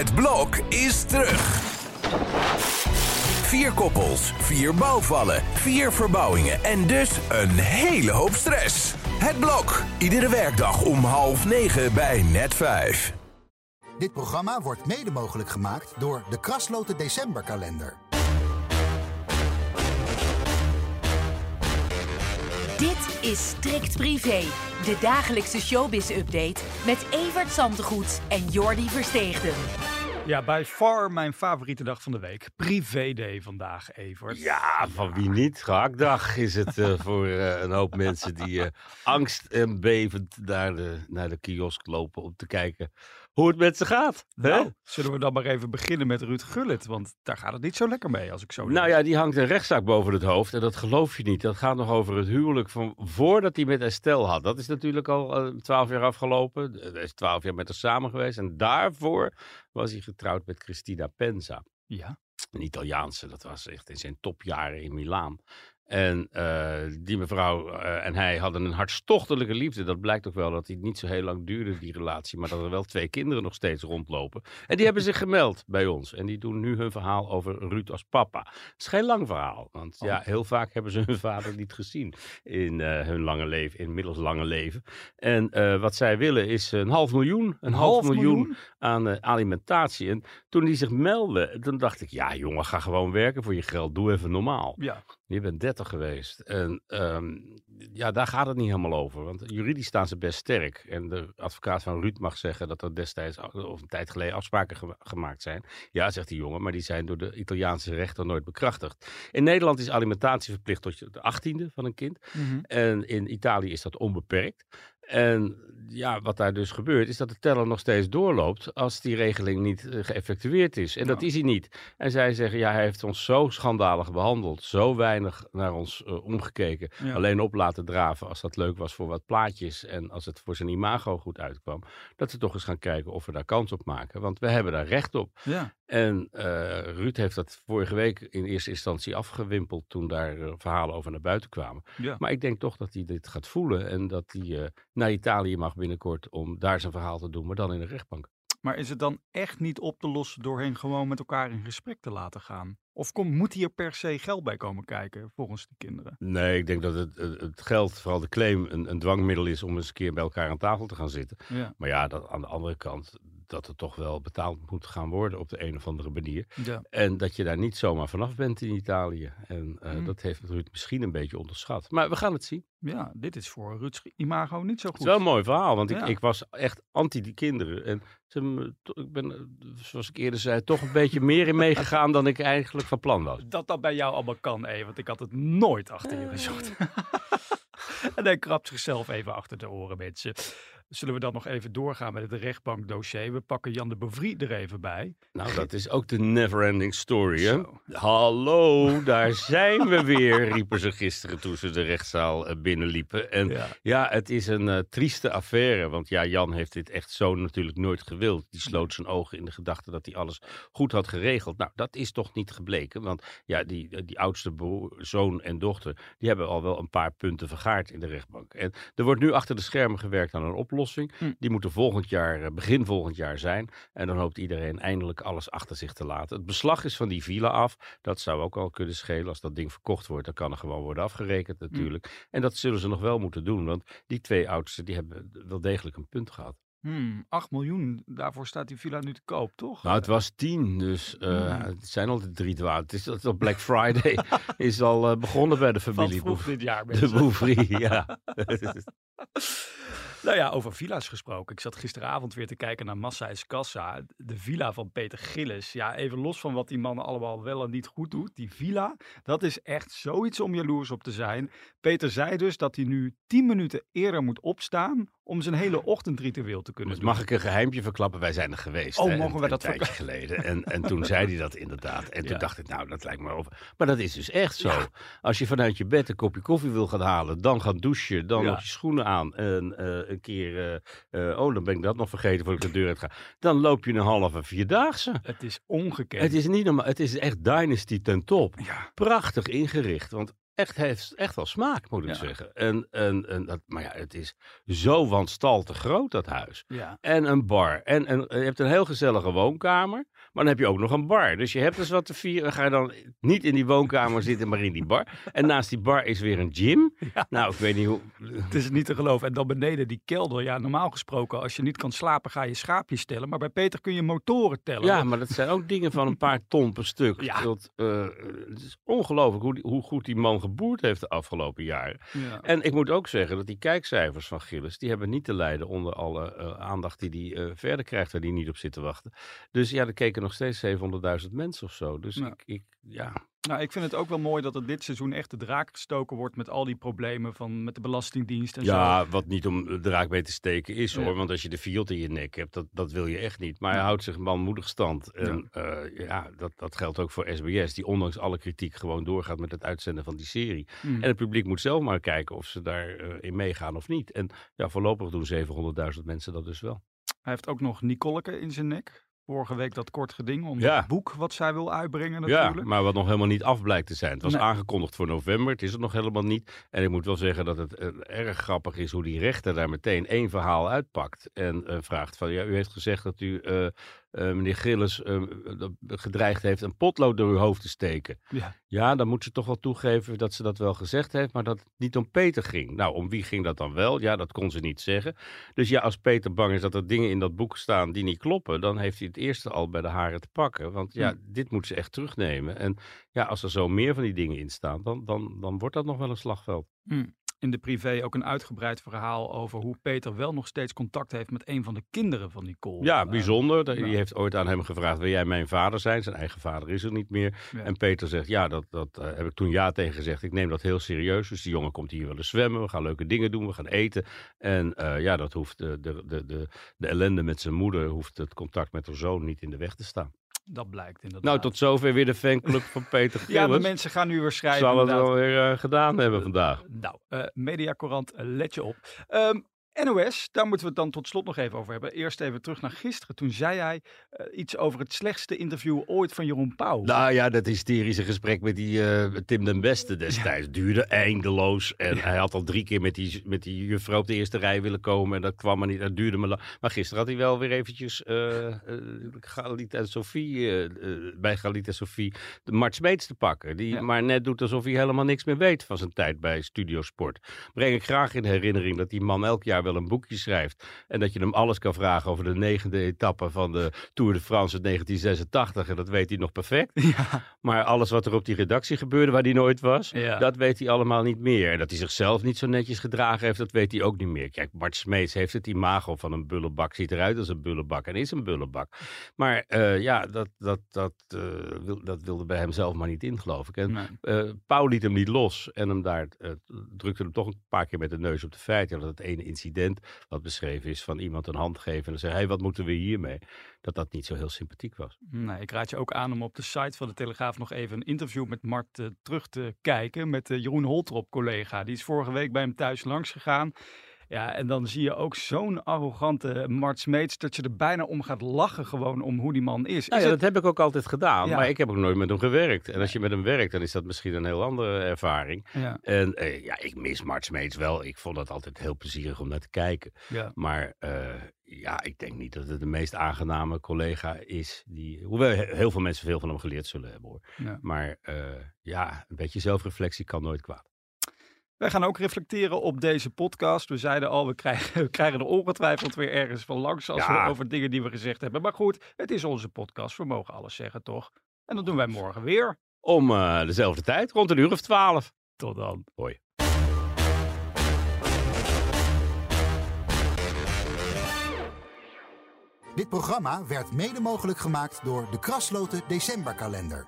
Het blok is terug. Vier koppels, vier bouwvallen, vier verbouwingen en dus een hele hoop stress. Het blok, iedere werkdag om half negen bij net vijf. Dit programma wordt mede mogelijk gemaakt door de Krasloten Decemberkalender. Dit is Strikt Privé, de dagelijkse showbiz-update met Evert Zantegoed en Jordi Versteegden. Ja, bij far mijn favoriete dag van de week. Privé Day vandaag, Evert. Ja, van wie niet? Gehaktdag is het eh, voor eh, een hoop mensen die eh, angst en bevend naar de, naar de kiosk lopen om te kijken hoe het met ze gaat. hè? Nou, zullen we dan maar even beginnen met Ruud Gullit, want daar gaat het niet zo lekker mee als ik zo Nou ja, die hangt een rechtszaak boven het hoofd en dat geloof je niet. Dat gaat nog over het huwelijk van voordat hij met Estelle had. Dat is natuurlijk al twaalf jaar afgelopen. Hij is twaalf jaar met haar samen geweest en daarvoor was hij getrouwd met Christina Penza. Ja, Een Italiaanse, dat was echt in zijn topjaren in Milaan. En eh, die mevrouw eh, en hij hadden een hartstochtelijke liefde. Dat blijkt ook wel dat die niet zo heel lang duurde, die relatie. Maar dat er wel twee kinderen nog steeds rondlopen. En die hebben zich gemeld bij ons. En die doen nu hun verhaal over Ruud als papa. Het is geen lang verhaal. Want ja, heel vaak hebben ze hun vader niet gezien in eh, hun lange leven, inmiddels lange leven. En wat zij willen is een half miljoen. Een, half, miljoen, aan alimentatie. En toen die zich meldde, toen dacht ik, ja jongen, ga gewoon werken voor je geld. Doe even normaal. ja. Je bent 30 geweest. En ehm, ja, daar gaat het niet helemaal over. Want juridisch staan ze best sterk. En de advocaat van Ruud mag zeggen dat er destijds, of een tijd geleden, afspraken ge- gemaakt zijn. Ja, zegt die jongen, maar die zijn door de Italiaanse rechter nooit bekrachtigd. In Nederland is alimentatie verplicht tot je- de achttiende van een kind. Mhm. En in Italië is dat onbeperkt. En ja, wat daar dus gebeurt, is dat de teller nog steeds doorloopt als die regeling niet eh, geëffectueerd is. En dat is hij niet. En zij zeggen, ja, hij heeft ons zo schandalig behandeld, zo weinig naar ons eh, omgekeken. Ja. Alleen op laten draven als dat leuk was voor wat plaatjes en als het voor zijn imago goed uitkwam. Dat we toch eens gaan kijken of we daar kans op maken. Want we hebben daar recht op. ja. En eh, Ruud heeft dat vorige week in eerste instantie afgewimpeld toen daar eh, verhalen over naar buiten kwamen. ja. Maar ik denk toch dat hij dit gaat voelen en dat hij eh, naar Italië mag binnenkort om daar zijn verhaal te doen, maar dan in de rechtbank. Maar is het dan echt niet op te lossen door hen gewoon met elkaar in gesprek te laten gaan? Of kom, moet hier per se geld bij komen kijken, volgens die kinderen? Nee, ik denk dat het, het het geld, vooral de claim, een, een dwangmiddel is om eens een keer bij elkaar aan tafel te gaan zitten. Ja. Maar ja, dat, aan de andere kant, dat het toch wel betaald moet gaan worden op de een of andere manier. ja. En dat je daar niet zomaar vanaf bent in Italië. En eh, Hmm. dat heeft Ruud misschien een beetje onderschat. Maar we gaan het zien. Ja, dit is voor Ruud's imago niet zo goed. Het is wel een mooi verhaal, want ik, Ja. ik was echt anti die kinderen. En ze, ik ben, eh, zoals ik eerder zei, toch een beetje meer in meegegaan dan ik eigenlijk van plan was. Dat dat bij jou allemaal kan, eh, want ik had het nooit achter je gezocht. en hij krabt zichzelf even achter de oren, mensen. Zullen we dan nog even doorgaan met het rechtbankdossier? We pakken Jan de Bevrie er even bij. Nou, dat is ook de never-ending story, hè? Zo. Hallo, daar zijn we weer, riepen ze gisteren toen ze de rechtszaal eh, binnenliepen. En ja, Ja. het is een eh, trieste affaire, want ja, Jan heeft dit echt zo natuurlijk nooit gewild. Die sloot zijn ogen in de gedachte dat hij alles goed had geregeld. Nou, dat is toch niet gebleken, want ja, die, die oudste broer, zoon en dochter, die hebben al wel een paar punten vergaard in de rechtbank. En er wordt nu achter de schermen gewerkt aan een oplossing. Hm. Die moet er volgend jaar, eh, begin volgend jaar zijn. En dan hoopt iedereen eindelijk alles achter zich te laten. Het beslag is van die villa af. Dat zou ook al kunnen schelen. Als dat ding verkocht wordt, dan kan er gewoon worden afgerekend natuurlijk. En dat zullen ze nog wel moeten doen. Want die twee oudsten, die hebben wel degelijk een punt gehad. Hmm, 8 miljoen, daarvoor staat die villa nu te koop, toch? Nou, het was tien, dus eh, Hmm. het zijn altijd drie dwaal. Het is dat op Black Friday is al eh, begonnen bij de Van familie vroeg Boef- dit jaar, De. Bouvrie, ja. Nou ja, over villa's gesproken. Ik zat gisteravond weer te kijken naar Massa is Kassa. De villa van Peter Gillis. Ja, even los van wat die man allemaal wel en niet goed doet. Die villa, dat is echt zoiets om jaloers op te zijn. Peter zei dus dat hij nu 10 minuten eerder moet opstaan om zijn hele ochtendritueel te kunnen Dus doen. mag ik een geheimpje verklappen? Wij zijn er geweest. Oh, hè, mogen een- we dat een tijdje geleden. En, en toen zei hij dat inderdaad. En toen dacht ik, nou, dat lijkt me over. Maar dat is dus echt zo. Ja. Als je vanuit je bed een kopje koffie wil gaan halen, dan gaan douchen, dan Ja. nog je schoenen aan en eh, een keer, eh, eh, oh, dan ben ik dat nog vergeten voordat ik de deur uit ga. Dan loop je een halve vierdaagse. Het is ongekend. Het is niet normaal. Het is echt Dynasty ten top. Ja. Prachtig ingericht. Want echt, heeft echt wel smaak, moet ik Ja. zeggen. En, en, en dat, maar ja, het is zo wanstaltig groot, dat huis. Ja. En een bar. En, en je hebt een heel gezellige woonkamer. Maar dan heb je ook nog een bar. Dus je hebt dus wat te vieren. Ga je dan niet in die woonkamer zitten, maar in die bar. En naast die bar is weer een gym. Nou, ik weet niet hoe... Het is niet te geloven. En dan beneden die kelder. Ja, normaal gesproken, als je niet kan slapen, ga je schaapjes tellen. Maar bij Peter kun je motoren tellen. Ja, maar dat zijn ook dingen van een paar ton per stuk. Ja. Dat, eh, het is ongelooflijk hoe, die- hoe goed die man geboerd heeft de afgelopen jaren. Ja. En ik moet ook zeggen dat die kijkcijfers van Gillis, die hebben niet te lijden onder alle eh, aandacht die hij eh, verder krijgt, waar hij niet op zit te wachten. Dus ja, er keken nog steeds 700.000 mensen of zo. Dus Ja. ik, ik, ja, Nou, ik vind het ook wel mooi dat er dit seizoen echt de draak gestoken wordt met al die problemen van met de Belastingdienst en zo. ja, wat niet om de draak mee te steken is Ja. hoor. Want als je de fielt in je nek hebt, dat, dat wil je echt niet. Maar hij houdt zich manmoedig stand. En ja, ja dat, dat geldt ook voor SBS, die ondanks alle kritiek gewoon doorgaat met het uitzenden van die serie. Hmm. En het publiek moet zelf maar kijken of ze daarin in meegaan of niet. En ja, voorlopig doen 700.000 mensen dat dus wel. Hij heeft ook nog Nicoleke in zijn nek. Vorige week dat kort geding om Ja. het boek wat zij wil uitbrengen Ja, natuurlijk. maar wat nog helemaal niet af blijkt te zijn. Het was Nee. aangekondigd voor november, het is het nog helemaal niet. En ik moet wel zeggen dat het eh, erg grappig is hoe die rechter daar meteen één verhaal uitpakt. En eh, vraagt van, ja, u heeft gezegd dat u, eh, eh, meneer Gillis, dat gedreigd heeft een potlood door uw hoofd te steken. Ja. Ja, dan moet ze toch wel toegeven dat ze dat wel gezegd heeft, maar dat het niet om Peter ging. Nou, om wie ging dat dan wel? Ja, dat kon ze niet zeggen. Dus ja, als Peter bang is dat er dingen in dat boek staan die niet kloppen, dan heeft hij het eerste al bij de haren te pakken. Want ja, Hm. dit moet ze echt terugnemen. En ja, als er zo meer van die dingen in staan, dan, dan, dan wordt dat nog wel een slagveld. In de privé ook een uitgebreid verhaal over hoe Peter wel nog steeds contact heeft met een van de kinderen van Nicole. Ja, Eh, bijzonder. Die ja. heeft ooit aan hem gevraagd, wil jij mijn vader zijn? Zijn eigen vader is er niet meer. Ja. En Peter zegt, ja, dat, dat eh, heb ik toen ja tegen gezegd. Ik neem dat heel serieus. Dus die jongen komt hier willen zwemmen. We gaan leuke dingen doen. We gaan eten. En eh, ja, dat hoeft de, de, de, de, de ellende met zijn moeder, hoeft het contact met haar zoon niet in de weg te staan. Dat blijkt inderdaad. Nou, tot zover weer de fanclub van Peter Ja, de Gillis. mensen gaan nu weer schrijven. Zal het wel weer eh, gedaan hebben vandaag. Nou, eh Mediacorant, eh, let je op. Ehm, NOS, daar moeten we het dan tot slot nog even over hebben. Eerst even terug naar gisteren. Toen zei hij eh, iets over het slechtste interview ooit van Jeroen Pauw. Nou ja, dat hysterische gesprek met die eh, Tim den Beste destijds duurde eindeloos. En hij had al drie keer met die, met die juffrouw op de eerste rij willen komen. En dat kwam maar niet. Dat duurde maar lang. Maar gisteren had hij wel weer eventjes eh, Galit en Sophie, bij Galit en Sophie de Mart Smeets te pakken. Die Ja. maar net doet alsof hij helemaal niks meer weet van zijn tijd bij Studio Sport. Breng ik graag in herinnering dat die man elk jaar wel een boekje schrijft. En dat je hem alles kan vragen over de negende etappe van de Tour de France in 1986. En dat weet hij nog perfect. Ja, Maar alles wat er op die redactie gebeurde, waar hij nooit was, Ja. dat weet hij allemaal niet meer. En dat hij zichzelf niet zo netjes gedragen heeft, dat weet hij ook niet meer. Kijk, Bart Smeets heeft het imago van een bullebak, ziet eruit als een bullebak en is een bullebak. Maar eh, ja, dat, dat, dat, eh, wil, dat wilde bij hem zelf maar niet in, geloof ik. En nee. eh Pauw liet hem niet los en hem daar drukte hem toch een paar keer met de neus op de feiten. Dat het ene incident wat beschreven is van iemand een hand geven en dan zeggen, hé, wat moeten we hiermee? Dat dat niet zo heel sympathiek was. Ik raad je ook aan om op de site van de Telegraaf nog even een interview met Mart eh, terug te kijken. Met eh, Jeroen Holtrop, collega. Die is vorige week bij hem thuis langs gegaan. Ja, en dan zie je ook zo'n arrogante Mart Smeets dat je er bijna om gaat lachen gewoon om hoe die man is. Nou ja, het- dat heb ik ook altijd gedaan, Ja. maar ik heb ook nooit met hem gewerkt. En als je met hem werkt, dan is dat misschien een heel andere ervaring. ja, En eh, ja, ik mis Mart Smeets wel. Ik vond dat altijd heel plezierig om naar te kijken. ja. Maar eh, ja, ik denk niet dat het de meest aangename collega is. Die, hoewel he- heel veel mensen veel van hem geleerd zullen hebben hoor. Ja. Maar eh, ja, een beetje zelfreflectie kan nooit kwaad. Wij gaan ook reflecteren op deze podcast. We zeiden al, we krijgen, we krijgen er ongetwijfeld weer ergens van langs als Ja. we over dingen die we gezegd hebben. Maar goed, het is onze podcast. We mogen alles zeggen, toch? En dat doen wij morgen weer. Om eh, dezelfde tijd, rond een uur of twaalf. Tot dan. Hoi. Dit programma werd mede mogelijk gemaakt door de Krasloten Decemberkalender.